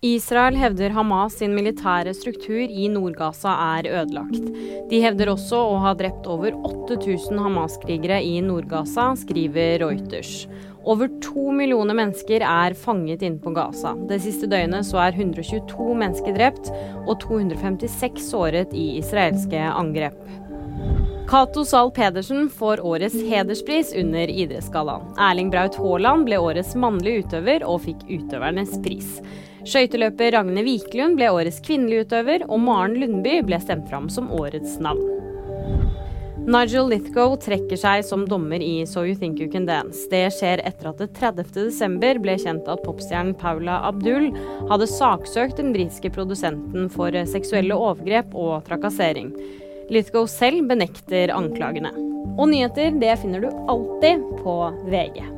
Israel hevder Hamas sin militære struktur i Nord-Gaza er ødelagt. De hevder også å ha drept over 8000 Hamas-krigere i Nord-Gaza, skriver Reuters. Over to millioner mennesker er fanget inne på Gaza. Det siste døgnet så er 122 mennesker drept og 256 såret i israelske angrep. Cato Zahl Pedersen får årets hederspris under Idrettsgallaen. Erling Braut Haaland ble årets mannlige utøver og fikk utøvernes pris. Skøyteløper Ragne Wiklund ble årets kvinnelige utøver, og Maren Lundby ble stemt fram som årets navn. Nigel Lithgow trekker seg som dommer i So You Think You Can Dance. Det skjer etter at det 30.12. ble kjent at popstjernen Paula Abdul hadde saksøkt den britiske produsenten for seksuelle overgrep og trakassering. Lithgow selv benekter anklagene. Og nyheter det finner du alltid på VG.